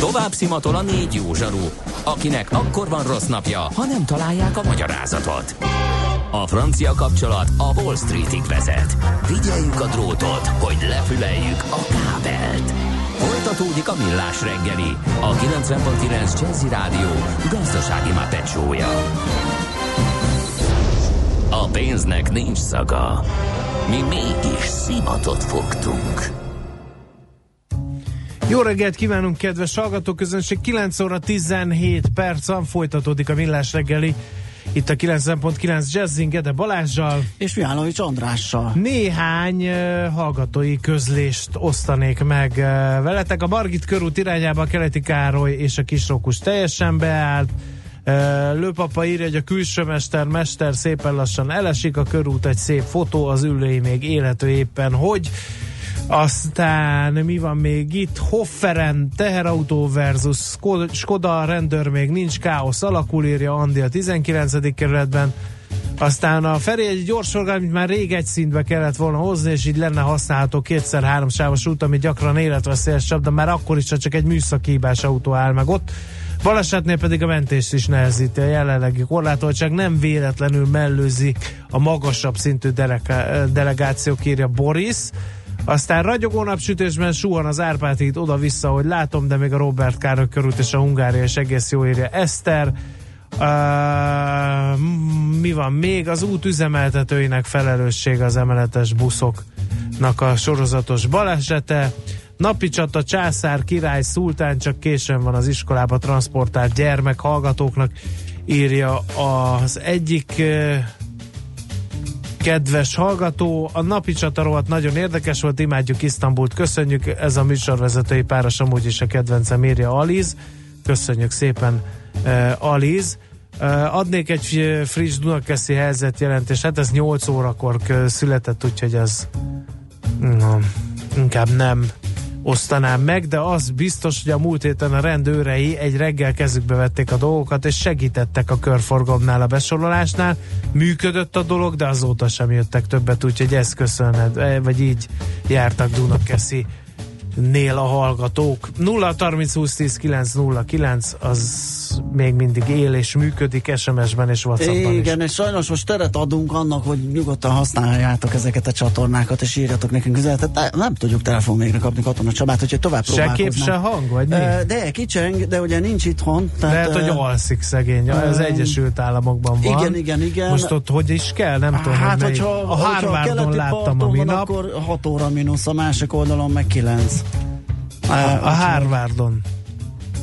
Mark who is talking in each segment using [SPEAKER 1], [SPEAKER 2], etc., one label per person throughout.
[SPEAKER 1] Tovább szimatol a négy jó zsaru, akinek akkor van rossz napja, ha nem találják a magyarázatot. A francia kapcsolat a Wall Streetig vezet. Figyeljük a drótot, hogy lefüleljük a kábelt. Folytatódik a millás reggeli, a 90.9 Jazzy Rádió gazdasági mapetsója. A pénznek nincs szaga. Mi mégis szimatot fogtunk.
[SPEAKER 2] Jó reggelt kívánunk, kedves hallgatóközönség! 9 óra 17 perc folytatódik a millás reggeli. Itt a 9.9 Jazzing Ede Balázsjal.
[SPEAKER 3] És Mihálovics Andrással.
[SPEAKER 2] Néhány uh, hallgatói közlést osztanék meg uh, veletek. A Margit körút irányába a Keleti Károly és a Kisrokus teljesen beállt. Uh, Lőpapa írja, hogy a külsőmester mester szépen lassan elesik, a körút egy szép fotó, az ülői még élhető éppen, hogy aztán mi van még itt? Hofferen, teherautó versus Skoda, rendőr még nincs, káosz alakul, írja Andi a 19. kerületben. Aztán a Feri egy gyors amit már rég egy szintbe kellett volna hozni, és így lenne használható kétszer-három sávos út, ami gyakran életveszélyes de már akkor is, csak egy műszaki hibás autó áll meg ott. Balesetnél pedig a mentést is nehezíti a jelenlegi korlátoltság, nem véletlenül mellőzi a magasabb szintű delegációk, írja Boris. Aztán ragyogó napsütésben suhan az Árpád híd oda-vissza, hogy látom, de még a Robert Károly körút és a Hungária és egész jó írja Eszter. Uh, mi van még? Az út üzemeltetőinek felelősség az emeletes buszoknak a sorozatos balesete. Napi csata, császár, király, szultán, csak későn van az iskolába transportált gyermek hallgatóknak, írja az egyik uh, kedves hallgató. A napi csata nagyon érdekes volt, imádjuk Isztambult, köszönjük. Ez a műsorvezetői páros amúgy is a kedvencem írja Aliz. Köszönjük szépen uh, Aliz. Uh, adnék egy friss Dunakeszi helyzetjelentést, hát ez 8 órakor született, úgyhogy ez no, inkább nem osztanám meg, de az biztos, hogy a múlt héten a rendőrei egy reggel kezükbe vették a dolgokat, és segítettek a körforgalomnál, a besorolásnál. Működött a dolog, de azóta sem jöttek többet, úgyhogy ezt köszönhet, eh, vagy így jártak Dunakeszi nél a hallgatók. 0 30 20 10 9 0 9 az még mindig él és működik SMS-ben és WhatsApp-ban
[SPEAKER 3] Igen,
[SPEAKER 2] is.
[SPEAKER 3] és sajnos most teret adunk annak, hogy nyugodtan használjátok ezeket a csatornákat, és írjatok nekünk üzenetet. Nem tudjuk telefon még kapni Katona Csabát, hogyha tovább
[SPEAKER 2] Se kép, se hang, vagy mi?
[SPEAKER 3] De kicseng, de ugye nincs itthon.
[SPEAKER 2] Tehát, Lehet, hogy alszik szegény, az Egyesült Államokban van.
[SPEAKER 3] Igen, igen, igen.
[SPEAKER 2] Most ott hogy is kell, nem tudom,
[SPEAKER 3] hát,
[SPEAKER 2] hogy
[SPEAKER 3] hogyha,
[SPEAKER 2] a Harvardon láttam a minap.
[SPEAKER 3] Akkor 6 óra mínusz, a másik oldalon meg 9.
[SPEAKER 2] A, a Harvardon.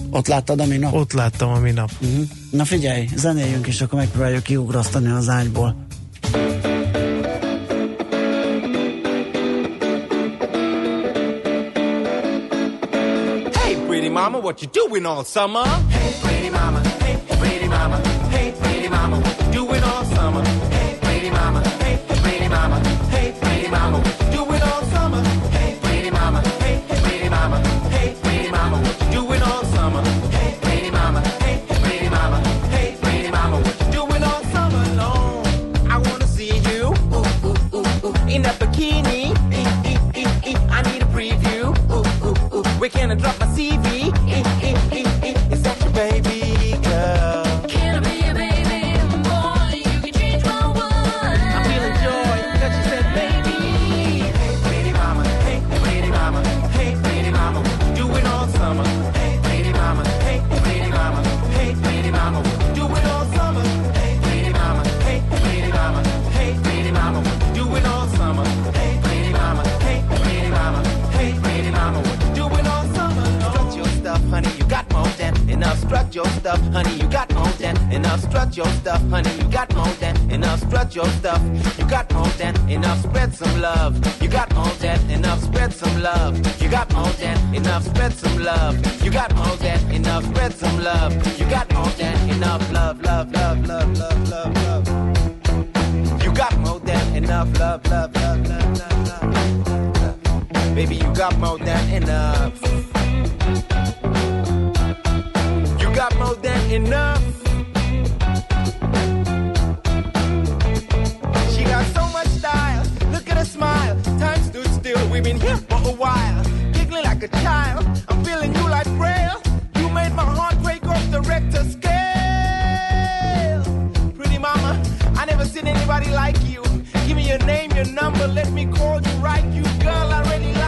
[SPEAKER 3] Ott láttad a minap?
[SPEAKER 2] Ott láttam a minap.
[SPEAKER 3] Uh-huh. Na figyelj, zenéljünk, és akkor megpróbáljuk kiugrasztani az ágyból.
[SPEAKER 4] Hey, pretty mama, what you doing all summer? Hey, pretty mama, hey, pretty mama, enough. Strut your stuff, honey. You got more than enough. Strut your stuff. You got more than enough. Spread some love. You got more than enough. Spread some love. You got more than enough. Spread some love. You got more than enough. Spread some love. You got more than enough. Love, love, love, love, love, love, love. You got more than enough. Love, love, love, love, love, love. love. Baby, you got more than enough. You got more than enough. We've been here for a while, giggling like a child. I'm feeling you like braille.
[SPEAKER 1] You made my
[SPEAKER 4] heart break off the Richter
[SPEAKER 5] scale. Pretty
[SPEAKER 4] mama, I never seen anybody like
[SPEAKER 5] you.
[SPEAKER 4] Give me
[SPEAKER 5] your
[SPEAKER 4] name, your number, let
[SPEAKER 5] me call
[SPEAKER 4] you right.
[SPEAKER 5] You
[SPEAKER 4] girl, I really
[SPEAKER 5] like.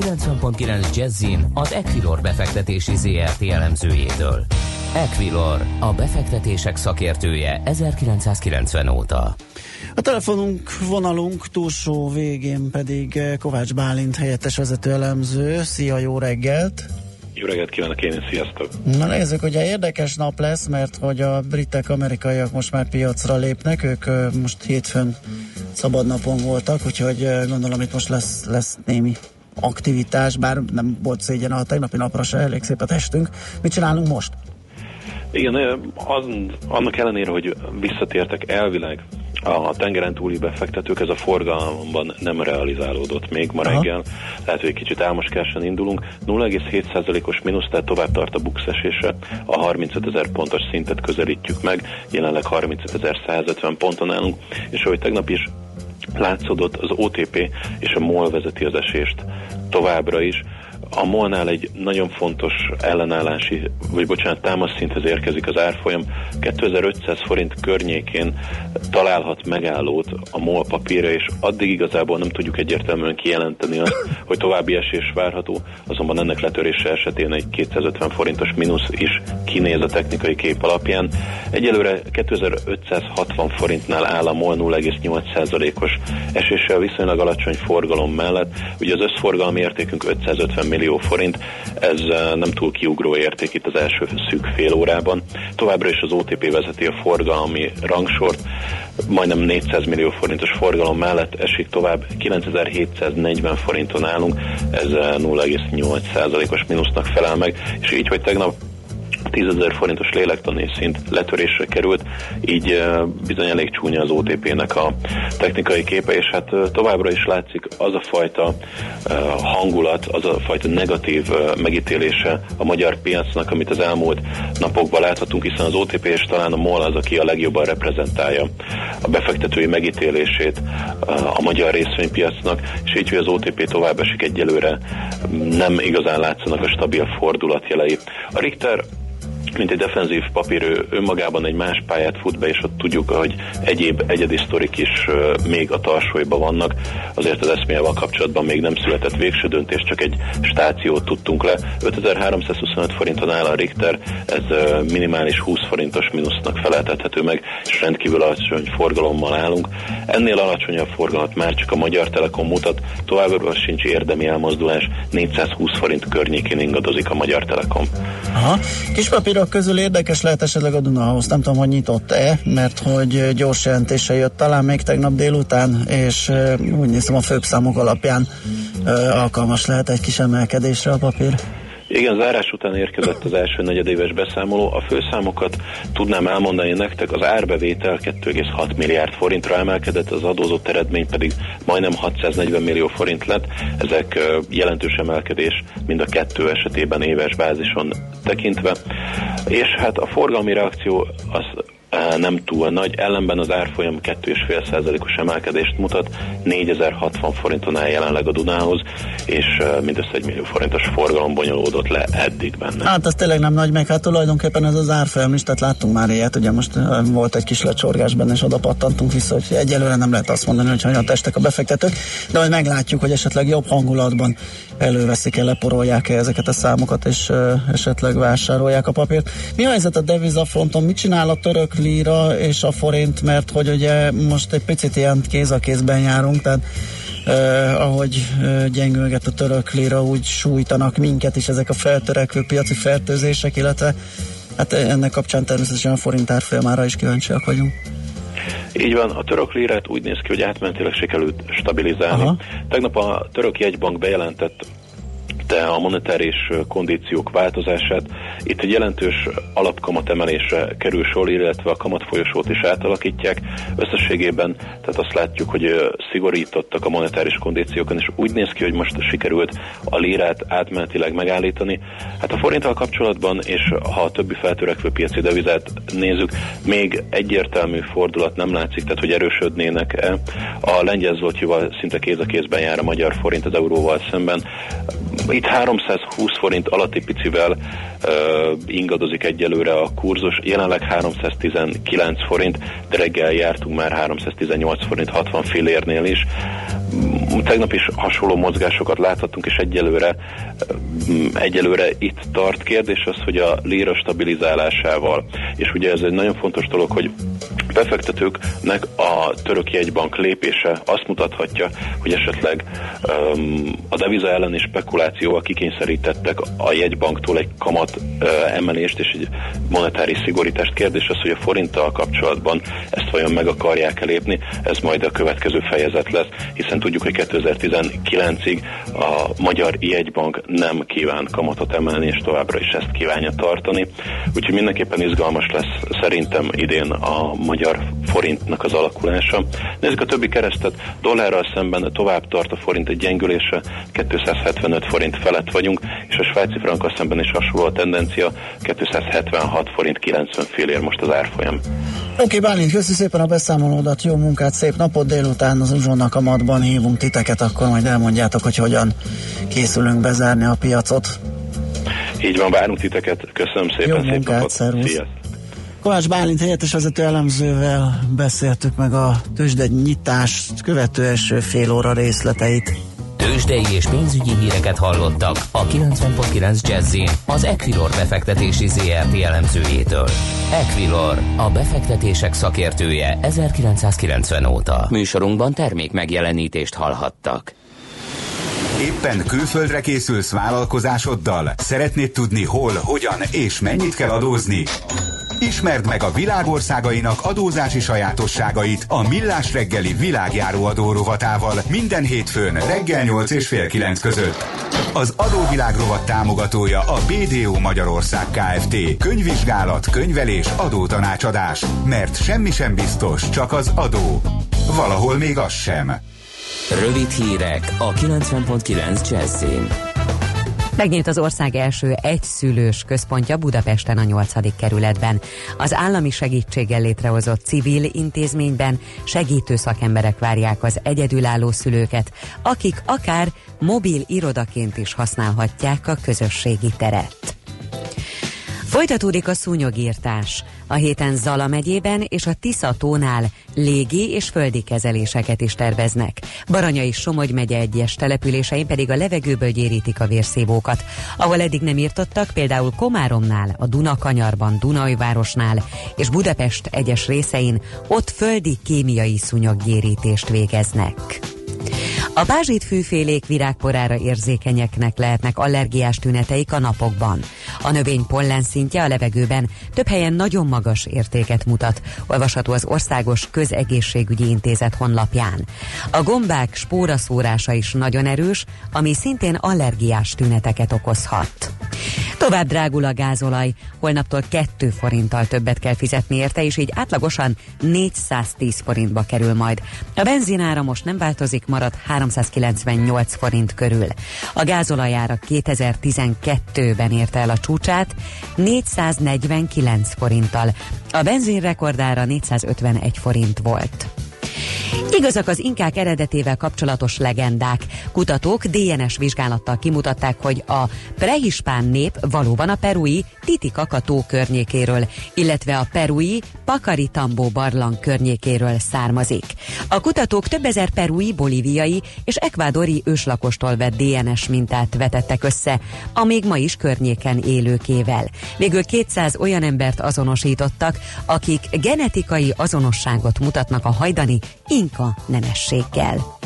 [SPEAKER 1] 90.9 Jazzin az Equilor befektetési ZRT elemzőjétől. Equilor, a befektetések szakértője 1990 óta.
[SPEAKER 3] A telefonunk, vonalunk túlsó végén pedig eh, Kovács Bálint helyettes vezető elemző. Szia, jó reggelt!
[SPEAKER 6] Jó reggelt kívánok én sziasztok!
[SPEAKER 3] Na nézzük, ugye érdekes nap lesz, mert hogy a britek, amerikaiak most már piacra lépnek, ők ö, most hétfőn szabad napon voltak, úgyhogy ö, gondolom itt most lesz, lesz némi aktivitás, bár nem volt szégyen a tegnapi napra se, elég szép a testünk. Mit csinálunk most?
[SPEAKER 6] Igen, az, annak ellenére, hogy visszatértek elvileg a tengeren túli befektetők, ez a forgalomban nem realizálódott még ma
[SPEAKER 3] Aha.
[SPEAKER 6] reggel. Lehet, hogy egy kicsit álmoskásan indulunk. 0,7%-os mínusz, tehát tovább tart a bux esése. A 35 ezer pontos szintet közelítjük meg. Jelenleg 35.150 ponton állunk. És ahogy tegnap is látszódott, az OTP és a MOL vezeti az esést továbbra is. A MOL-nál egy nagyon fontos ellenállási, vagy bocsánat, támaszszinthez érkezik az árfolyam. 2500 forint környékén találhat megállót a MOL papírja, és addig igazából nem tudjuk egyértelműen kijelenteni azt, hogy további esés várható, azonban ennek letörése esetén egy 250 forintos mínusz is kinéz a technikai kép alapján. Egyelőre 2560 forintnál áll a MOL 0,8%-os eséssel viszonylag alacsony forgalom mellett. Ugye az összforgalmi értékünk 550 millió forint, ez eh, nem túl kiugró érték itt az első szűk fél órában. Továbbra is az OTP vezeti a forgalmi rangsort, majdnem 400 millió forintos forgalom mellett esik tovább, 9740 forinton állunk, ez eh, 0,8%-os mínusznak felel meg, és így, hogy tegnap 10 ezer forintos lélektani szint letörésre került, így bizony elég csúnya az OTP-nek a technikai képe, és hát továbbra is látszik az a fajta hangulat, az a fajta negatív megítélése a magyar piacnak, amit az elmúlt napokban láthatunk, hiszen az OTP és talán a MOL az, aki a legjobban reprezentálja a befektetői megítélését a magyar részvénypiacnak, és így, hogy az OTP tovább esik egyelőre, nem igazán látszanak a stabil fordulatjelei. A Richter mint egy defenzív papír, ő önmagában egy más pályát fut be, és ott tudjuk, hogy egyéb egyedi sztorik is még a tarsóiban vannak. Azért az eszmével kapcsolatban még nem született végső döntés, csak egy stációt tudtunk le. 5325 forinton áll a Richter, ez minimális 20 forintos mínusznak feleltethető meg, és rendkívül alacsony forgalommal állunk. Ennél alacsonyabb forgalmat már csak a Magyar Telekom mutat, továbbra sincs érdemi elmozdulás, 420 forint környékén ingadozik a Magyar Telekom.
[SPEAKER 3] Aha. Kis papírok közül érdekes lehet esetleg a Dunahouse, nem tudom, hogy nyitott-e, mert hogy gyors jelentése jött talán még tegnap délután, és úgy nézem a főbb számok alapján alkalmas lehet egy kis emelkedésre a papír.
[SPEAKER 6] Igen, zárás után érkezett az első negyedéves beszámoló. A főszámokat tudnám elmondani nektek, az árbevétel 2,6 milliárd forintra emelkedett, az adózott eredmény pedig majdnem 640 millió forint lett. Ezek jelentős emelkedés mind a kettő esetében éves bázison tekintve. És hát a forgalmi reakció az nem túl nagy, ellenben az árfolyam 2,5%-os emelkedést mutat, 4060 forinton áll jelenleg a Dunához, és mindössze 1 millió forintos forgalom bonyolódott le eddig benne.
[SPEAKER 3] Hát ez tényleg nem nagy, meg hát tulajdonképpen ez az árfolyam is, tehát láttunk már ilyet, ugye most volt egy kis lecsorgás benne, és oda pattantunk vissza, hogy egyelőre nem lehet azt mondani, hogy hogyan testek a befektetők, de majd meglátjuk, hogy esetleg jobb hangulatban előveszik-e, leporolják-e ezeket a számokat, és esetleg vásárolják a papírt. Mi a helyzet a devizafronton? Mit csinál a török líra és a forint, mert hogy ugye most egy picit ilyen kéz a kézben járunk, tehát Uh, ahogy uh, gyengülget a török lira, úgy sújtanak minket is ezek a feltörekvő piaci fertőzések, illetve hát ennek kapcsán természetesen a forint árfolyamára is kíváncsiak vagyunk.
[SPEAKER 6] Így van, a török lírát úgy néz ki, hogy átmentileg sikerült stabilizálni.
[SPEAKER 3] Aha.
[SPEAKER 6] Tegnap a török jegybank bejelentett te a monetáris kondíciók változását. Itt egy jelentős alapkamat emelésre kerül sor, illetve a kamatfolyosót is átalakítják. Összességében, tehát azt látjuk, hogy szigorítottak a monetáris kondíciókon, és úgy néz ki, hogy most sikerült a lírát átmenetileg megállítani. Hát a forinttal kapcsolatban, és ha a többi feltörekvő piaci devizát nézzük, még egyértelmű fordulat nem látszik, tehát hogy erősödnének-e. A lengyel zlotyival szinte kéz a kézben jár a magyar forint az euróval szemben Itt 320 forint alatti picivel uh, ingadozik egyelőre a kurzus, jelenleg 319 forint, de reggel jártunk már 318 forint 60 fillérnél is. Mm, Tegnap is hasonló mozgásokat láthattunk, és egyelőre, mm, egyelőre itt tart. Kérdés az, hogy a lira stabilizálásával, és ugye ez egy nagyon fontos dolog, hogy befektetőknek a török jegybank lépése azt mutathatja, hogy esetleg um, a deviza elleni spekulációval kikényszerítettek a jegybanktól egy kamat uh, emelést és egy monetáris szigorítást. Kérdés az, hogy a forinttal kapcsolatban ezt vajon meg akarják lépni, ez majd a következő fejezet lesz, hiszen tudjuk, hogy 2019-ig a Magyar Jegybank nem kíván kamatot emelni, és továbbra is ezt kívánja tartani. Úgyhogy mindenképpen izgalmas lesz szerintem idén a magyar forintnak az alakulása. Nézzük a többi keresztet, dollárral szemben tovább tart a forint egy gyengülése, 275 forint felett vagyunk, és a svájci frankkal szemben is hasonló a tendencia, 276 forint 90 félér most az árfolyam.
[SPEAKER 3] Oké, okay, Bálint, köszi szépen a beszámolódat, jó munkát, szép napot, délután az uzsonnak a madban hívunk titeket, akkor majd elmondjátok, hogy hogyan készülünk bezárni a piacot.
[SPEAKER 6] Így van, várunk titeket, köszönöm szépen,
[SPEAKER 3] Jó
[SPEAKER 6] szép
[SPEAKER 3] munkát,
[SPEAKER 6] napot.
[SPEAKER 3] szervusz.
[SPEAKER 6] Sziasztok.
[SPEAKER 3] Kovács Bálint helyettes vezető elemzővel beszéltük meg a tőzsde nyitást követő első fél óra részleteit.
[SPEAKER 1] Tőzsdei és pénzügyi híreket hallottak a 90.9 Jazzin az Equilor befektetési ZRT elemzőjétől. Equilor, a befektetések szakértője 1990 óta. Műsorunkban termék megjelenítést hallhattak.
[SPEAKER 7] Éppen külföldre készülsz vállalkozásoddal? Szeretnéd tudni hol, hogyan és mennyit kell adózni? Ismerd meg a világországainak adózási sajátosságait a Millás reggeli világjáró adó rovatával minden hétfőn reggel 8 és fél 9 között. Az adóvilág támogatója a BDO Magyarország Kft. Könyvvizsgálat, könyvelés, adótanácsadás. Mert semmi sem biztos, csak az adó. Valahol még az sem.
[SPEAKER 1] Rövid hírek a 90.9 Jazzin.
[SPEAKER 8] Megnyílt az ország első egyszülős központja Budapesten a 8. kerületben. Az állami segítséggel létrehozott civil intézményben segítő szakemberek várják az egyedülálló szülőket, akik akár mobil irodaként is használhatják a közösségi teret. Folytatódik a szúnyogírtás. A héten Zala megyében és a Tisza tónál légi és földi kezeléseket is terveznek. Baranya és Somogy megye egyes településein pedig a levegőből gyérítik a vérszívókat. Ahol eddig nem írtottak, például Komáromnál, a Dunakanyarban, Dunajvárosnál és Budapest egyes részein, ott földi kémiai szúnyoggyérítést végeznek. A bázsit fűfélék virágporára érzékenyeknek lehetnek allergiás tüneteik a napokban. A növény pollen szintje a levegőben több helyen nagyon magas értéket mutat, olvasható az Országos Közegészségügyi Intézet honlapján. A gombák spóraszórása is nagyon erős, ami szintén allergiás tüneteket okozhat. Tovább drágul a gázolaj, holnaptól 2 forinttal többet kell fizetni érte, és így átlagosan 410 forintba kerül majd. A benzinára most nem változik, marad 398 forint körül. A gázolajára 2012-ben érte el a csúcsát 449 forinttal. A benzin rekordára 451 forint volt. Igazak az inkák eredetével kapcsolatos legendák. Kutatók DNS vizsgálattal kimutatták, hogy a prehispán nép valóban a perui Titicacató környékéről, illetve a perui Pacaritambo barlang környékéről származik. A kutatók több ezer perui, bolíviai és ekvádori őslakostól vett DNS mintát vetettek össze, a még ma is környéken élőkével. Végül 200 olyan embert azonosítottak, akik genetikai azonosságot mutatnak a hajdani inka nemességgel.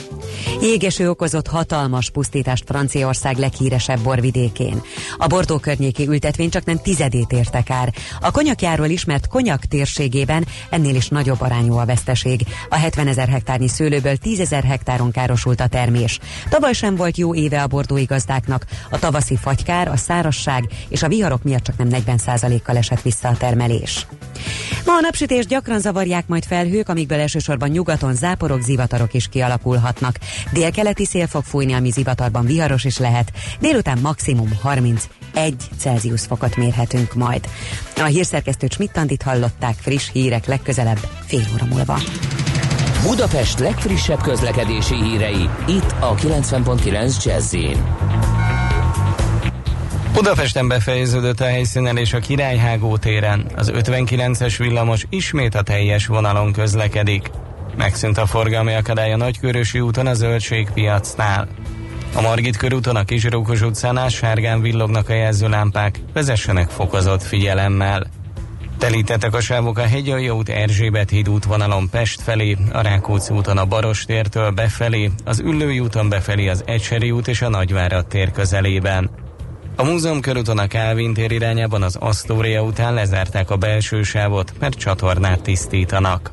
[SPEAKER 8] Jégeső okozott hatalmas pusztítást Franciaország leghíresebb borvidékén. A Bordó környéki ültetvény csak nem tizedét érte kár. A konyakjáról ismert konyak térségében ennél is nagyobb arányú a veszteség. A 70 ezer hektárnyi szőlőből 10 ezer hektáron károsult a termés. Tavaly sem volt jó éve a bordói gazdáknak. A tavaszi fagykár, a szárasság és a viharok miatt csak nem 40%-kal esett vissza a termelés. Ma a napsütés gyakran zavarják majd felhők, amikből elsősorban nyugaton záporok, zivatarok is kialakulhatnak. Délkeleti szél fog fújni, ami zivatarban viharos is lehet. Délután maximum 31 Celsius fokot mérhetünk majd. A hírszerkesztő Csmittandit hallották friss hírek legközelebb fél óra múlva.
[SPEAKER 1] Budapest legfrissebb közlekedési hírei, itt a 90.9 jazz
[SPEAKER 9] Budapesten befejeződött a helyszínelés a Királyhágó téren. Az 59-es villamos ismét a teljes vonalon közlekedik. Megszűnt a forgalmi akadály a Nagykörösi úton a Zöldségpiacnál. A Margit körúton a Kisrókos utcánál sárgán villognak a jelzőlámpák, vezessenek fokozott figyelemmel. Telítettek a sávok a Hegyalja út Erzsébet híd útvonalon Pest felé, a Rákóczi úton a Barostértől befelé, az Üllői úton befelé az Ecseri út és a Nagyvárad tér közelében. A múzeum körúton a Kálvin tér irányában az Asztória után lezárták a belső sávot, mert csatornát tisztítanak.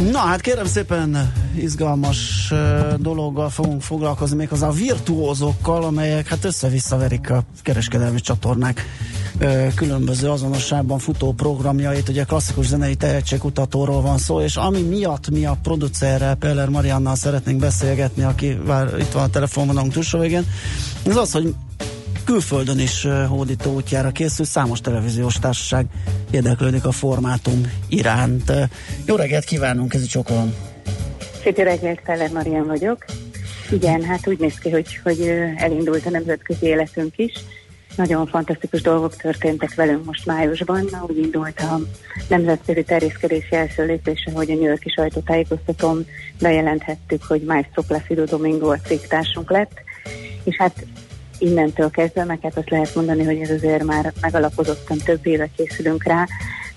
[SPEAKER 3] Na hát kérem szépen izgalmas dologgal fogunk foglalkozni, méghozzá a virtuózokkal, amelyek hát össze-visszaverik a kereskedelmi csatornák különböző azonosságban futó programjait, ugye klasszikus zenei tehetségkutatóról van szó, és ami miatt mi a producerrel, Peller Mariannal szeretnénk beszélgetni, aki vár, itt van a telefonvonalunk túlsó végén, az az, hogy külföldön is hódító útjára készül, számos televíziós társaság érdeklődik a formátum iránt. Jó reggelt kívánunk, ez Csokolom.
[SPEAKER 10] Szép reggelt, Feller Marian vagyok. Igen, hát úgy néz ki, hogy, hogy elindult a nemzetközi életünk is. Nagyon fantasztikus dolgok történtek velünk most májusban. Úgy indult a nemzetközi terjeszkedési első lépése, hogy a New Yorki sajtótájékoztatón bejelenthettük, hogy Maestro Placido Domingo a cégtársunk lett, és hát innentől kezdve, meg hát azt lehet mondani, hogy ez azért már megalapozottan több éve készülünk rá,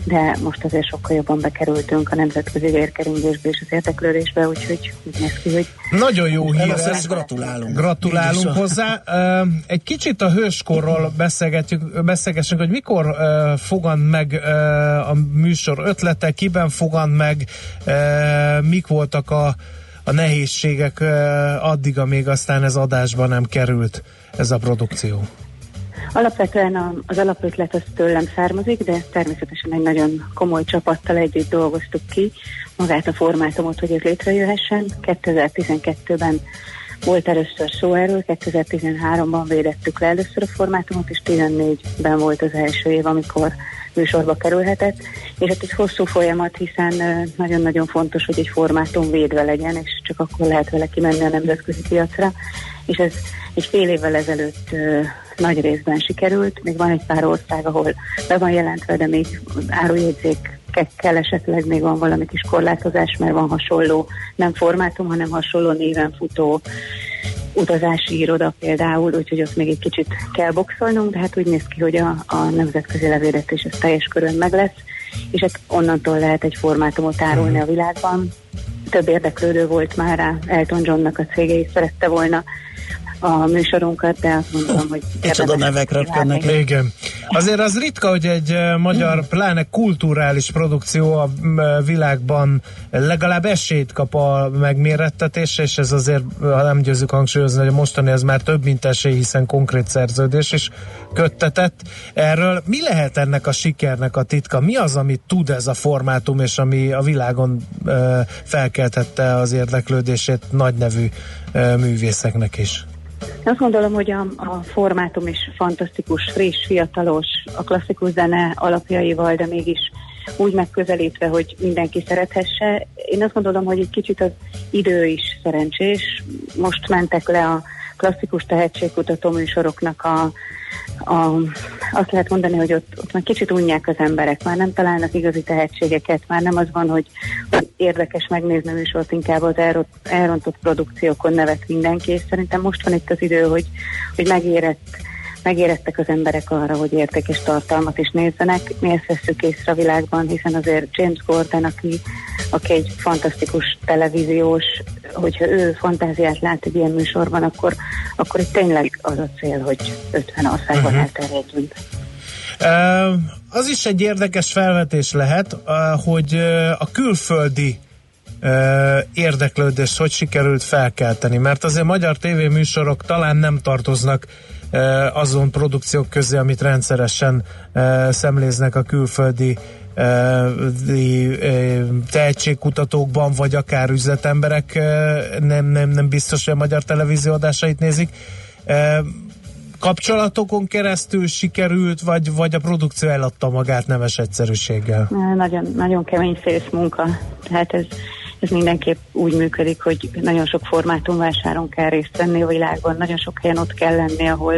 [SPEAKER 10] de most azért sokkal jobban bekerültünk a nemzetközi vérkeringésbe és az érdeklődésbe, úgyhogy úgy néz ki, hogy
[SPEAKER 2] Nagyon jó hír ez.
[SPEAKER 3] gratulálunk.
[SPEAKER 2] Gratulálunk hozzá. Egy kicsit a hőskorról beszélgetjük, beszélgessünk, hogy mikor fogant meg a műsor ötlete, kiben fogant meg, mik voltak a, a nehézségek addig, amíg aztán ez adásba nem került ez a produkció.
[SPEAKER 10] Alapvetően az alapötlet az tőlem származik, de természetesen egy nagyon komoly csapattal együtt dolgoztuk ki magát a formátumot, hogy ez létrejöhessen. 2012-ben volt először szó erről, 2013-ban védettük le először a formátumot, és 14-ben volt az első év, amikor műsorba kerülhetett, és hát ez hosszú folyamat, hiszen nagyon-nagyon fontos, hogy egy formátum védve legyen, és csak akkor lehet vele kimenni a nemzetközi piacra, és ez egy fél évvel ezelőtt nagy részben sikerült, még van egy pár ország, ahol be van jelentve, de még árujegyzékekkel esetleg még van valami kis korlátozás, mert van hasonló, nem formátum, hanem hasonló néven futó utazási iroda például, úgyhogy ott még egy kicsit kell boxolnunk, de hát úgy néz ki, hogy a, a nemzetközi levédetés ez teljes körön meg lesz, és hát onnantól lehet egy formátumot árulni a világban. Több érdeklődő volt már rá, Elton Johnnak a cége is szerette volna a műsorunkat, de azt mondom, hogy
[SPEAKER 3] Micsoda nevek röpködnek.
[SPEAKER 2] Igen. Azért az ritka, hogy egy eh, magyar, pláne kulturális produkció a mm, világban legalább esélyt kap a megmérettetésre, és ez azért, ha nem győzzük hangsúlyozni, hogy a mostani ez már több, mint esély, hiszen konkrét szerződés is köttetett. Erről mi lehet ennek a sikernek a titka? Mi az, amit tud ez a formátum, és ami a világon eh, felkeltette az érdeklődését nagy nevű eh, művészeknek is?
[SPEAKER 10] Azt gondolom, hogy a, a formátum is fantasztikus, friss, fiatalos, a klasszikus zene alapjaival, de mégis úgy megközelítve, hogy mindenki szerethesse. Én azt gondolom, hogy egy kicsit az idő is szerencsés. Most mentek le a klasszikus tehetségkutató műsoroknak a, a, azt lehet mondani, hogy ott, ott már kicsit unják az emberek, már nem találnak igazi tehetségeket, már nem az van, hogy, érdekes megnézni a műsort, inkább az elront, elrontott produkciókon nevet mindenki, és szerintem most van itt az idő, hogy, hogy megérett megérettek az emberek arra, hogy értékes tartalmat is nézzenek. Mi ezt veszük észre a világban, hiszen azért James Gordon, aki, aki egy fantasztikus televíziós, hogyha ő fantáziát lát egy ilyen műsorban, akkor, akkor itt tényleg az a cél, hogy 50 országban uh-huh. elterjedjünk.
[SPEAKER 2] Az is egy érdekes felvetés lehet, ö, hogy ö, a külföldi ö, érdeklődést hogy sikerült felkelteni, mert azért magyar tévéműsorok talán nem tartoznak azon produkciók közé, amit rendszeresen ö, szemléznek a külföldi ö, tehetségkutatókban, vagy akár üzletemberek nem, nem, nem biztos, hogy a magyar televízió adásait nézik. Kapcsolatokon keresztül sikerült, vagy, vagy a produkció eladta magát nemes egyszerűséggel?
[SPEAKER 10] Nagyon, nagyon kemény szélsz munka. Tehát ez, ez mindenképp úgy működik, hogy nagyon sok formátumvásáron kell részt venni a világon, nagyon sok helyen ott kell lenni, ahol,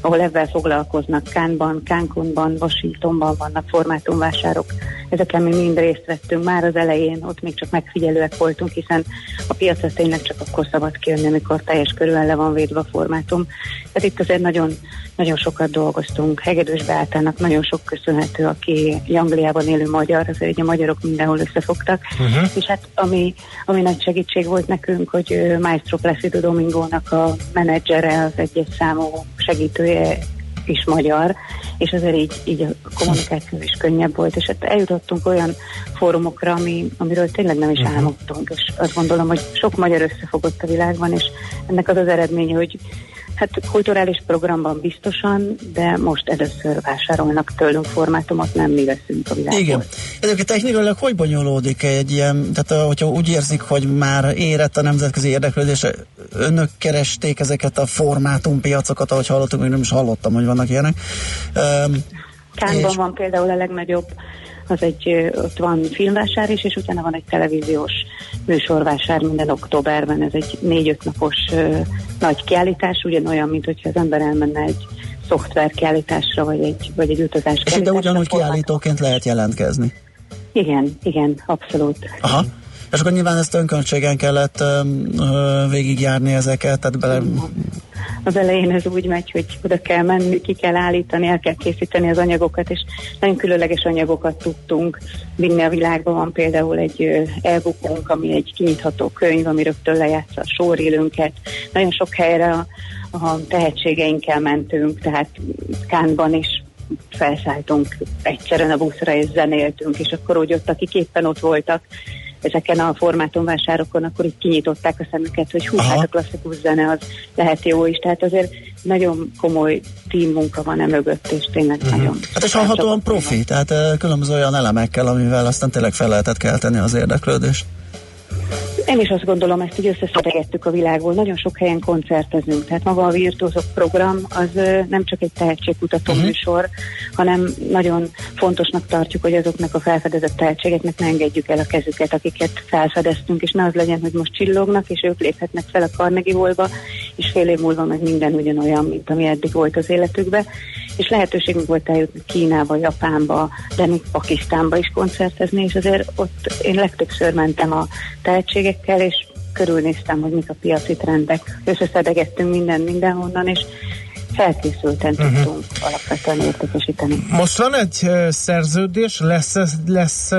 [SPEAKER 10] ahol ebben foglalkoznak. Kánban, Cancunban, Washingtonban vannak formátumvásárok. Ezeken mi mind részt vettünk már az elején, ott még csak megfigyelőek voltunk, hiszen a piacra tényleg csak akkor szabad kijönni, amikor teljes körülön le van védve a formátum. Tehát itt azért nagyon, nagyon sokat dolgoztunk. Hegedűs Beátának nagyon sok köszönhető, aki Angliában élő magyar, azért ugye a magyarok mindenhol összefogtak. Uh-huh. És hát ami, ami nagy segítség volt nekünk, hogy Maestro Placido Domingónak a menedzsere, az egyes számú segítője is magyar, és azért így, így a kommunikáció is könnyebb volt, és hát eljutottunk olyan fórumokra, ami, amiről tényleg nem is uh-huh. álmodtunk, és azt gondolom, hogy sok magyar összefogott a világban, és ennek az az eredménye, hogy Hát kulturális programban biztosan, de most először vásárolnak tőlünk formátumot, nem mi veszünk a világból.
[SPEAKER 3] Igen. Egyébként technikailag hogy bonyolódik egy ilyen, tehát hogyha úgy érzik, hogy már érett a nemzetközi érdeklődés, önök keresték ezeket a formátumpiacokat, ahogy hallottuk, még nem is hallottam, hogy vannak ilyenek. Um,
[SPEAKER 10] Kánban
[SPEAKER 3] és-
[SPEAKER 10] van például a legnagyobb, az egy, ott van filmvásár is, és utána van egy televíziós műsorvásár minden októberben. Ez egy négy-öt napos nagy kiállítás, ugyanolyan, mint hogyha az ember elmenne egy szoftver kiállításra, vagy egy, vagy egy utazás
[SPEAKER 3] és ide ugyanúgy kiállítóként lehet jelentkezni.
[SPEAKER 10] Igen, igen, abszolút.
[SPEAKER 3] Aha. És akkor nyilván ezt önköltségen kellett um, ö, végigjárni ezeket, tehát bele...
[SPEAKER 10] Az elején ez úgy megy, hogy oda kell menni, ki kell állítani, el kell készíteni az anyagokat, és nagyon különleges anyagokat tudtunk vinni a világba. Van például egy ö, e-bookunk, ami egy kinyitható könyv, ami rögtön lejátsza a sorélőnket. Nagyon sok helyre a, a tehetségeinkkel mentünk, tehát Kánban is felszálltunk egyszerűen a buszra és zenéltünk, és akkor úgy ott, akik éppen ott voltak, ezeken a formátumvásárokon, akkor így kinyitották a szemüket, hogy hú,
[SPEAKER 3] Aha.
[SPEAKER 10] hát a klasszikus zene az lehet jó is. Tehát azért nagyon komoly team munka van e mögött, és tényleg uh-huh. nagyon...
[SPEAKER 3] Hát és hallhatóan profi, tehát különböző olyan elemekkel, amivel aztán tényleg fel lehetett kelteni az érdeklődést.
[SPEAKER 10] Én is azt gondolom, ezt így összeszedegettük a világból. Nagyon sok helyen koncertezünk, tehát maga a Virtuózok program az nem csak egy tehetségkutató uh-huh. műsor, hanem nagyon fontosnak tartjuk, hogy azoknak a felfedezett tehetségeknek ne engedjük el a kezüket, akiket felfedeztünk, és ne az legyen, hogy most csillognak, és ők léphetnek fel a Carnegie Hallba, és fél év múlva meg minden ugyanolyan, mint ami eddig volt az életükbe. És lehetőségünk volt eljutni Kínába, Japánba, de még Pakisztánba is koncertezni, és azért ott én legtöbbször mentem a tehetségekkel, és körülnéztem, hogy mik a piaci trendek. Összeszedegettünk minden mindenhonnan, és felkészülten uh-huh. tudtunk alapvetően értékesíteni.
[SPEAKER 2] Most van egy szerződés, lesz, lesz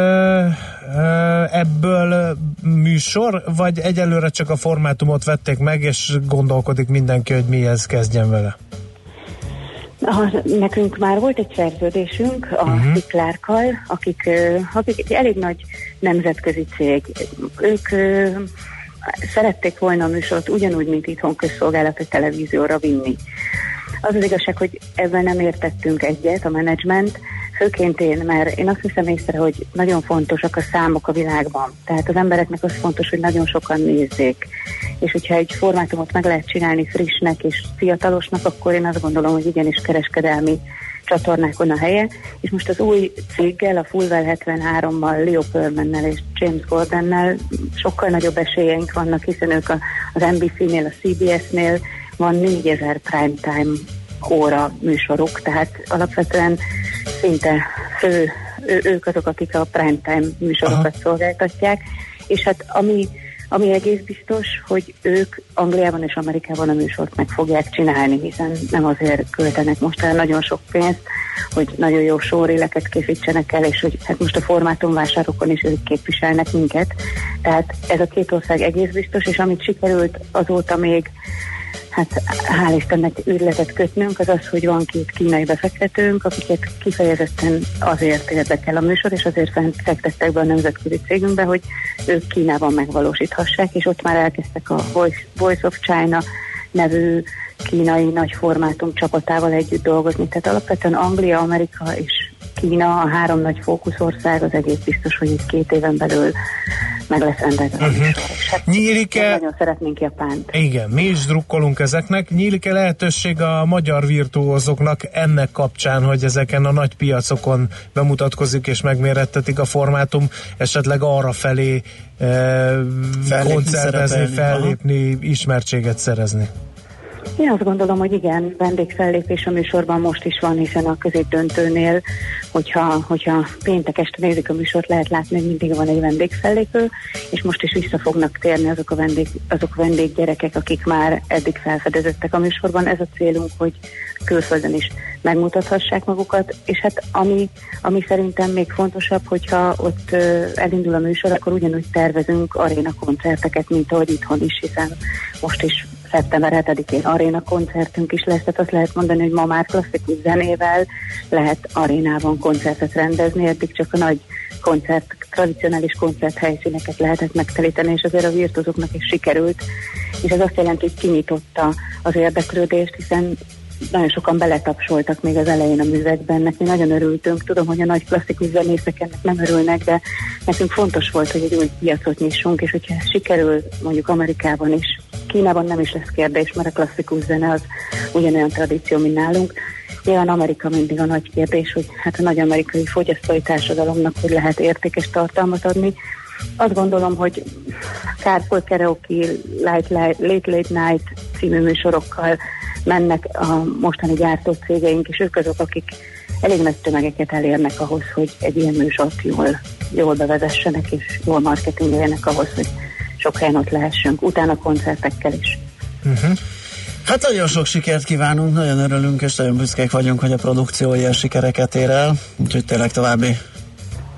[SPEAKER 2] ebből műsor, vagy egyelőre csak a formátumot vették meg, és gondolkodik mindenki, hogy mihez kezdjen vele?
[SPEAKER 10] Ha, nekünk már volt egy szerződésünk a uh-huh. Sziklárkkal, akik, akik egy elég nagy nemzetközi cég. Ők ö, szerették volna a műsort ugyanúgy, mint itthon közszolgálati televízióra vinni. Az az igazság, hogy ebben nem értettünk egyet, a menedzsment, főként én, mert én azt hiszem észre, hogy nagyon fontosak a számok a világban. Tehát az embereknek az fontos, hogy nagyon sokan nézzék. És hogyha egy formátumot meg lehet csinálni frissnek és fiatalosnak, akkor én azt gondolom, hogy igenis kereskedelmi csatornákon a helye, és most az új céggel, a Fullwell 73-mal, Leo Permannel és James Gordonnel sokkal nagyobb esélyeink vannak, hiszen ők a, az NBC-nél, a CBS-nél van 4000 primetime óra műsoruk, tehát alapvetően szinte fő, ő, ők azok, akik a primetime műsorokat Aha. szolgáltatják, és hát ami, ami egész biztos, hogy ők Angliában és Amerikában a műsort meg fogják csinálni, hiszen nem azért költenek most el nagyon sok pénzt, hogy nagyon jó sóréleket készítsenek el, és hogy hát most a formátumvásárokon is ők képviselnek minket. Tehát ez a két ország egész biztos, és amit sikerült azóta még Hát hál' Istennek üzletet kötnünk, az az, hogy van két kínai befektetőnk, akiket kifejezetten azért érdekel a műsor, és azért fektettek be a nemzetközi cégünkbe, hogy ők Kínában megvalósíthassák, és ott már elkezdtek a Voice, Voice of China nevű kínai nagy formátum csapatával együtt dolgozni. Tehát alapvetően Anglia, Amerika és Kína, a három nagy fókuszország, az egész biztos, hogy itt két éven belül meg lesz műsor. És hát
[SPEAKER 2] Nyílik-e
[SPEAKER 10] nagyon szeretnénk Japánt.
[SPEAKER 2] Igen, mi is drukkolunk ezeknek. Nyílik-e lehetőség a magyar virtuózoknak ennek kapcsán, hogy ezeken a nagy piacokon bemutatkozik és megmérettetik a formátum, esetleg arra felé e, koncertezni,
[SPEAKER 3] szerepelni.
[SPEAKER 2] fellépni, ismertséget szerezni?
[SPEAKER 10] Én azt gondolom, hogy igen, vendégfellépés a műsorban most is van, hiszen a középdöntőnél, hogyha, hogyha péntek este nézik a műsort, lehet látni, hogy mindig van egy vendégfellépő, és most is vissza fognak térni azok a, vendég, azok a vendéggyerekek, akik már eddig felfedezettek a műsorban. Ez a célunk, hogy külföldön is megmutathassák magukat, és hát ami, ami szerintem még fontosabb, hogyha ott elindul a műsor, akkor ugyanúgy tervezünk aréna koncerteket, mint ahogy itthon is, hiszen most is szeptember 7-én aréna koncertünk is lesz, tehát azt lehet mondani, hogy ma már klasszikus zenével lehet arénában koncertet rendezni, eddig csak a nagy koncert, tradicionális koncerthelyszíneket lehetett megtelíteni, és azért a virtozoknak is sikerült, és ez azt jelenti, hogy kinyitotta az érdeklődést, hiszen nagyon sokan beletapsoltak még az elején a művekben, neki nagyon örültünk. Tudom, hogy a nagy klasszikus zenészek ennek nem örülnek, de nekünk fontos volt, hogy egy új piacot nyissunk, és hogyha sikerül mondjuk Amerikában is, Kínában nem is lesz kérdés, mert a klasszikus zene az ugyanolyan tradíció, mint nálunk. Nyilván Amerika mindig a nagy kérdés, hogy hát a nagy amerikai fogyasztói társadalomnak hogy lehet értékes tartalmat adni. Azt gondolom, hogy Carpool Karaoke, Light, Light, Late Late Night című műsorokkal mennek a mostani gyártó cégeink, és ők azok, akik elég nagy tömegeket elérnek ahhoz, hogy egy ilyen műsort jól, jól bevezessenek, és jól marketingeljenek ahhoz, hogy sok helyen ott lehessünk, utána koncertekkel is.
[SPEAKER 3] Uh-huh. Hát nagyon sok sikert kívánunk, nagyon örülünk, és nagyon büszkék vagyunk, hogy a produkció ilyen sikereket ér el, úgyhogy tényleg további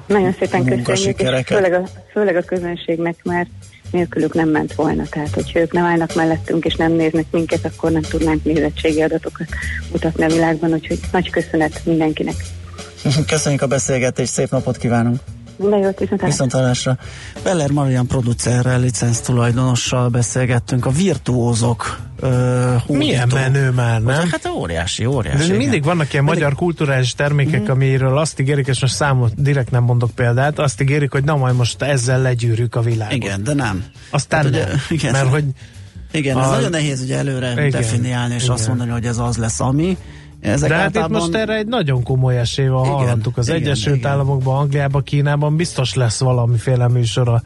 [SPEAKER 10] Nagyon szépen köszönjük, és főleg a, főleg a közönségnek, mert nélkülük nem ment volna. Tehát, hogyha ők nem állnak mellettünk és nem néznek minket, akkor nem tudnánk nézettségi adatokat mutatni a világban, úgyhogy nagy köszönet mindenkinek.
[SPEAKER 3] Köszönjük a beszélgetést, szép napot kívánunk!
[SPEAKER 10] Minden jót, viszont
[SPEAKER 3] Viszontlátásra. Beller Marian producerrel, licenc tulajdonossal beszélgettünk a virtuózok uh,
[SPEAKER 2] Milyen menő már, nem?
[SPEAKER 3] Hát óriási, óriási.
[SPEAKER 2] De
[SPEAKER 3] igen.
[SPEAKER 2] mindig vannak ilyen magyar kulturális termékek,
[SPEAKER 3] Mhm.
[SPEAKER 2] amiről azt ígérik, és most számot direkt nem mondok példát, azt ígérik, hogy na majd most ezzel legyűrjük a világot.
[SPEAKER 3] Igen, de nem.
[SPEAKER 2] Aztán
[SPEAKER 3] Hát ugye,
[SPEAKER 2] nem,
[SPEAKER 3] igen.
[SPEAKER 2] mert hogy
[SPEAKER 3] Igen, ez
[SPEAKER 2] A-
[SPEAKER 3] nagyon nehéz ugye előre
[SPEAKER 2] Igen,
[SPEAKER 3] definiálni, és azt
[SPEAKER 2] igen.
[SPEAKER 3] mondani, hogy ez az lesz, ami. Ezek
[SPEAKER 2] de hát itt most erre egy nagyon komoly esély van,
[SPEAKER 3] Igen,
[SPEAKER 2] hallottuk az
[SPEAKER 3] igen,
[SPEAKER 2] Egyesült
[SPEAKER 3] igen.
[SPEAKER 2] Államokban, Angliában, Kínában biztos lesz valamiféle műsor a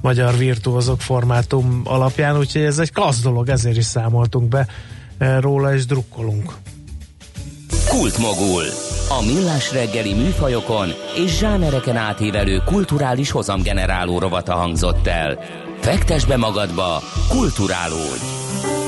[SPEAKER 2] magyar virtuózok formátum alapján, úgyhogy ez egy klassz dolog, ezért is számoltunk be eh, róla, és drukkolunk.
[SPEAKER 1] Kultmogul. A millás reggeli műfajokon és zsánereken átívelő kulturális hozamgeneráló rovata hangzott el. Fektes be magadba, kulturálódj!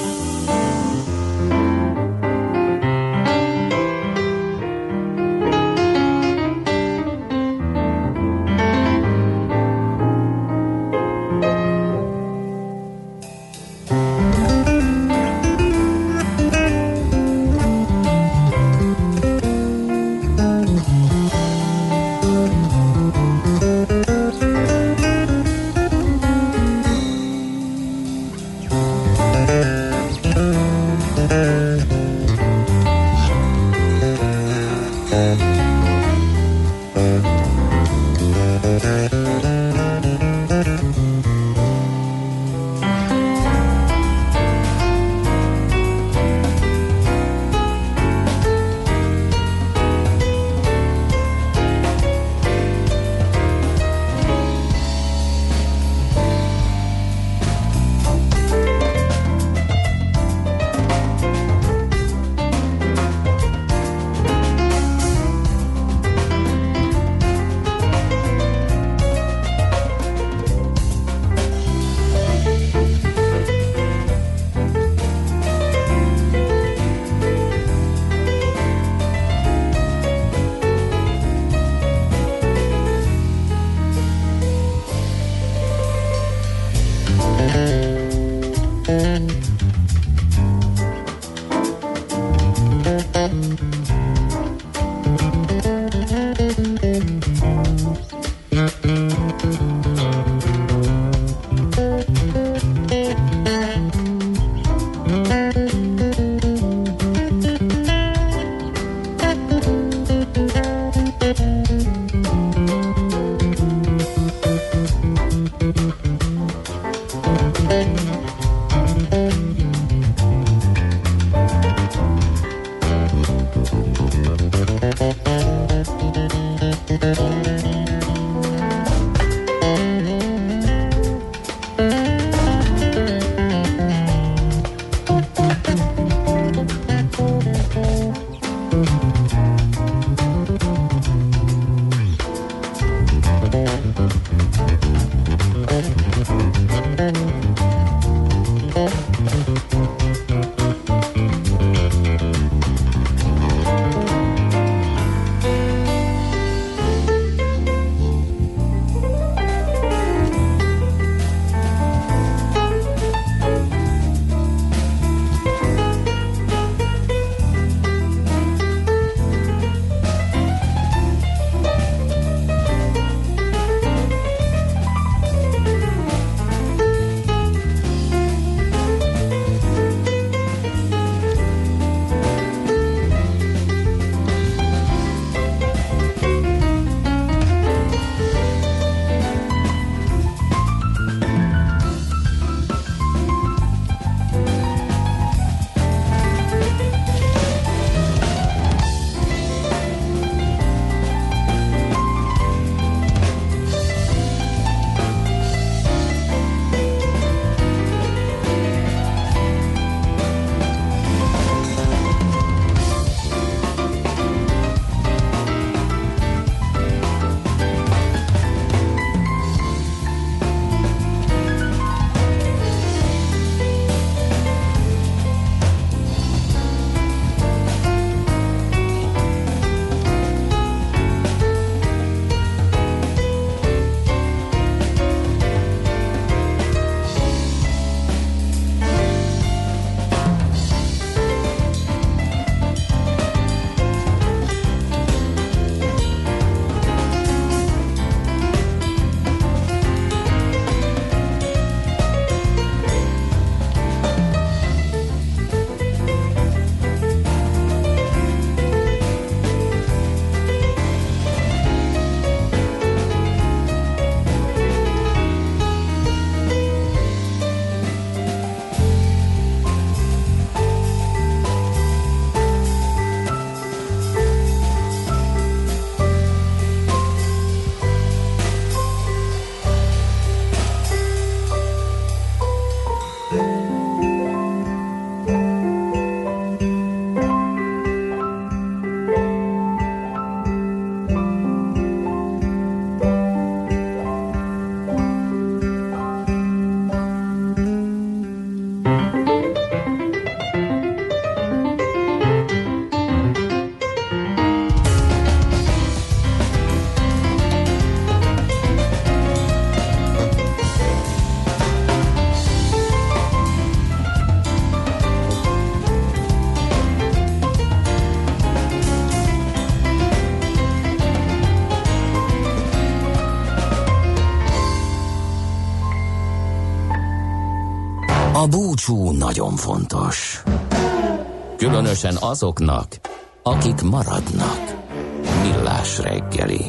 [SPEAKER 1] Búcsú nagyon fontos. Különösen azoknak, akik maradnak. Millás reggeli.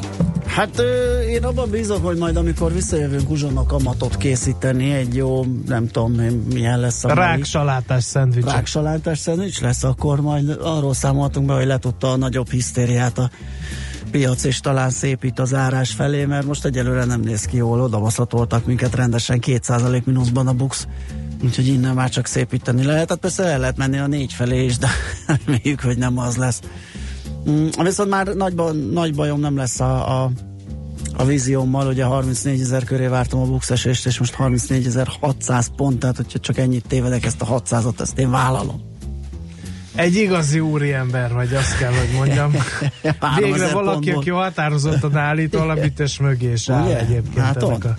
[SPEAKER 3] Hát én abban bízok, hogy majd amikor visszajövünk uzsonnak kamatot készíteni, egy jó, nem tudom milyen lesz a
[SPEAKER 2] Ráksalátás szendvics.
[SPEAKER 3] ráksalátás szendvics lesz, akkor majd arról számoltunk be, hogy letudta a nagyobb hisztériát a piac, és talán szépít az árás felé, mert most egyelőre nem néz ki jól, odavaszatoltak minket rendesen 2% mínuszban a bux, úgyhogy innen már csak szépíteni lehet. Hát persze el lehet menni a négy felé is, de reméljük, hogy nem az lesz. Mm, viszont már nagy, nagy bajom nem lesz a, a a víziómmal, ugye 34 ezer köré vártam a bukszesést, és most 34.600 pont, tehát hogyha csak ennyit tévedek, ezt a 600-ot, ezt én vállalom.
[SPEAKER 2] Egy igazi úriember vagy, azt kell, hogy mondjam. Végre valaki,
[SPEAKER 3] pontból.
[SPEAKER 2] aki határozottan állít valamit, és mögé is áll egyébként
[SPEAKER 3] Hát
[SPEAKER 2] ennek a...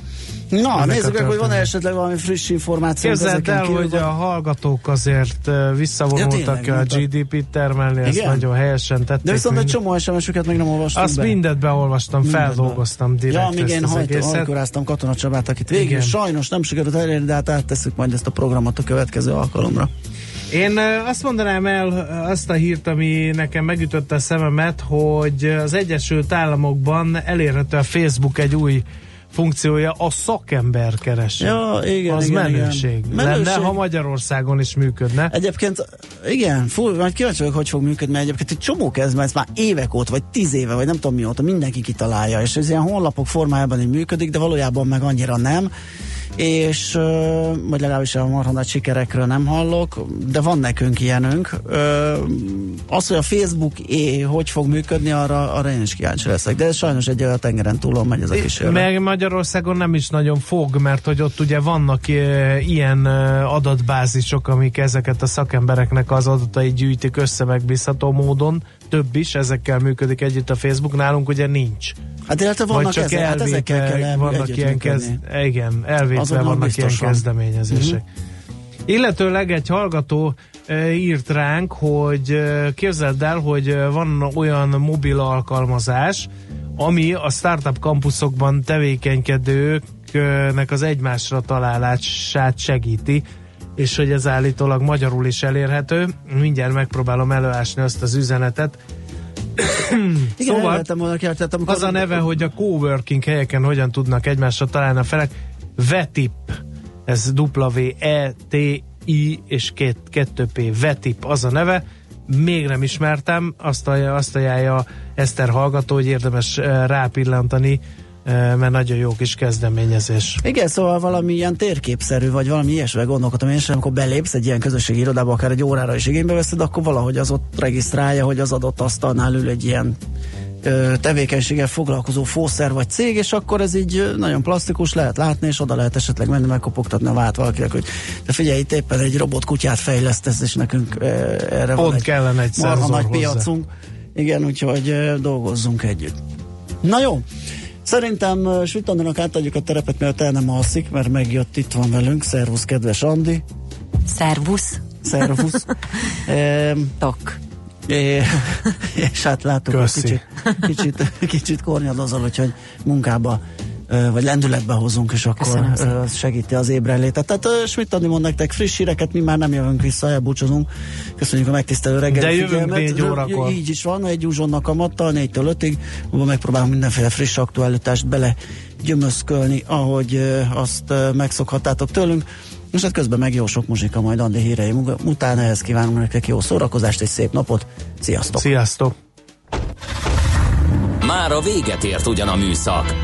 [SPEAKER 3] Na,
[SPEAKER 2] ennek
[SPEAKER 3] nézzük meg, hogy van esetleg valami friss információ.
[SPEAKER 2] Képzeld el, hogy a hallgatók azért visszavonultak
[SPEAKER 3] Ja,
[SPEAKER 2] a. GDP-t termelni, ezt
[SPEAKER 3] Igen?
[SPEAKER 2] nagyon helyesen tették.
[SPEAKER 3] De viszont egy
[SPEAKER 2] mind-
[SPEAKER 3] csomó SMS-üket meg nem olvastunk
[SPEAKER 2] Azt
[SPEAKER 3] be.
[SPEAKER 2] mindet beolvastam,
[SPEAKER 3] Mindent
[SPEAKER 2] feldolgoztam direkt
[SPEAKER 3] Ja, még
[SPEAKER 2] ezt
[SPEAKER 3] én hajkoráztam Katona Csabát, akit végül
[SPEAKER 2] Igen.
[SPEAKER 3] sajnos nem sikerült elérni, de hát áttesszük majd ezt a programot a következő alkalomra.
[SPEAKER 2] Én azt mondanám el azt a hírt, ami nekem megütötte a szememet, hogy az Egyesült Államokban elérhető a Facebook egy új funkciója, a szakember kereső.
[SPEAKER 3] Ja, igen,
[SPEAKER 2] Az
[SPEAKER 3] igen,
[SPEAKER 2] menőség.
[SPEAKER 3] igen.
[SPEAKER 2] Lenne,
[SPEAKER 3] Menőség.
[SPEAKER 2] ha Magyarországon is működne.
[SPEAKER 3] Egyébként, igen, fú, majd kíváncsi vagyok, hogy fog működni, mert egyébként egy csomó kezd, mert ez már évek óta, vagy tíz éve, vagy nem tudom mióta, mindenki kitalálja, és ez ilyen honlapok formájában így működik, de valójában meg annyira nem, és vagy legalábbis a marha sikerekről nem hallok, de van nekünk ilyenünk. Az, hogy a Facebook é, hogy fog működni, arra, arra én is kíváncsi leszek, de sajnos egy olyan tengeren túlon megy ez a kísérlet.
[SPEAKER 2] Meg Magyarországon nem is nagyon fog, mert hogy ott ugye vannak ilyen adatbázisok, amik ezeket a szakembereknek az adatait gyűjtik össze megbízható módon. Több is, ezekkel működik együtt a Facebook, nálunk ugye nincs.
[SPEAKER 3] Hát illetve
[SPEAKER 2] Vagy
[SPEAKER 3] vannak
[SPEAKER 2] csak
[SPEAKER 3] ezek, hát ezekkel kell
[SPEAKER 2] vannak ilyen kezd, igen, elvétve
[SPEAKER 3] Azonnal
[SPEAKER 2] vannak ilyen
[SPEAKER 3] biztosan.
[SPEAKER 2] kezdeményezések. Illetőleg egy hallgató e, írt ránk, hogy e, képzeld el, hogy e, van olyan mobil alkalmazás, ami a startup kampuszokban tevékenykedőknek az egymásra találását segíti, és hogy ez állítólag magyarul is elérhető. Mindjárt megpróbálom előásni azt az üzenetet.
[SPEAKER 3] Igen,
[SPEAKER 2] Szóval-
[SPEAKER 3] volna ki, tehát amikor
[SPEAKER 2] Az a neve, hogy a coworking helyeken hogyan tudnak egymásra találni a felek. VETIP, ez W-E-T-I és két, 2P, VETIP az a neve. Még nem ismertem, azt, azt ajánlja Eszter hallgató, hogy érdemes eh, rápillantani, mert nagyon jó kis kezdeményezés.
[SPEAKER 3] Igen, szóval valami ilyen térképszerű, vagy valami ilyesmivel gondolkodtam én is, amikor belépsz egy ilyen közösségi irodába, akár egy órára is igénybe veszed, akkor valahogy az ott regisztrálja, hogy az adott asztalnál ül egy ilyen ö, tevékenységgel foglalkozó fószer vagy cég, és akkor ez így nagyon plastikus, lehet látni, és oda lehet esetleg menni, megkopogtatni a vált valakinek, hogy de figyelj, itt éppen egy robotkutyát fejlesztesz, és nekünk ö, erre van
[SPEAKER 2] Pont
[SPEAKER 3] egy
[SPEAKER 2] kellene egy
[SPEAKER 3] marha nagy
[SPEAKER 2] hozzá.
[SPEAKER 3] piacunk. Igen, úgyhogy ö, dolgozzunk együtt. Na jó, Szerintem Sütandanak átadjuk a terepet, mert el nem alszik, mert megjött, itt van velünk. Szervusz, kedves Andi.
[SPEAKER 8] Szervusz.
[SPEAKER 3] Szervusz. Ehm,
[SPEAKER 8] Tok.
[SPEAKER 3] é, és hát hogy
[SPEAKER 2] Köszi.
[SPEAKER 3] kicsit, kicsit, kicsit kornyadozol, úgyhogy munkába ö, vagy lendületbe hozunk, és akkor segíti az ébrenlétet. Tehát Schmidt Andi mond nektek friss híreket, mi már nem jövünk vissza, elbúcsúzunk. Köszönjük a megtisztelő reggeli
[SPEAKER 2] De jövünk négy órakor.
[SPEAKER 3] Így is van, egy uzsonnak kamattal, 4-től 5-ig, abban megpróbálunk mindenféle friss aktualitást bele gyömöszkölni, ahogy azt megszokhattátok tőlünk. És hát közben meg jó sok muzsika majd Andi hírei után, ehhez kívánunk nektek jó szórakozást és szép napot. Sziasztok!
[SPEAKER 2] Sziasztok!
[SPEAKER 1] Már a véget ért ugyan a műszak,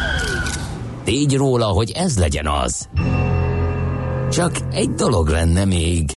[SPEAKER 1] tégy róla, hogy ez legyen az. Csak egy dolog lenne még.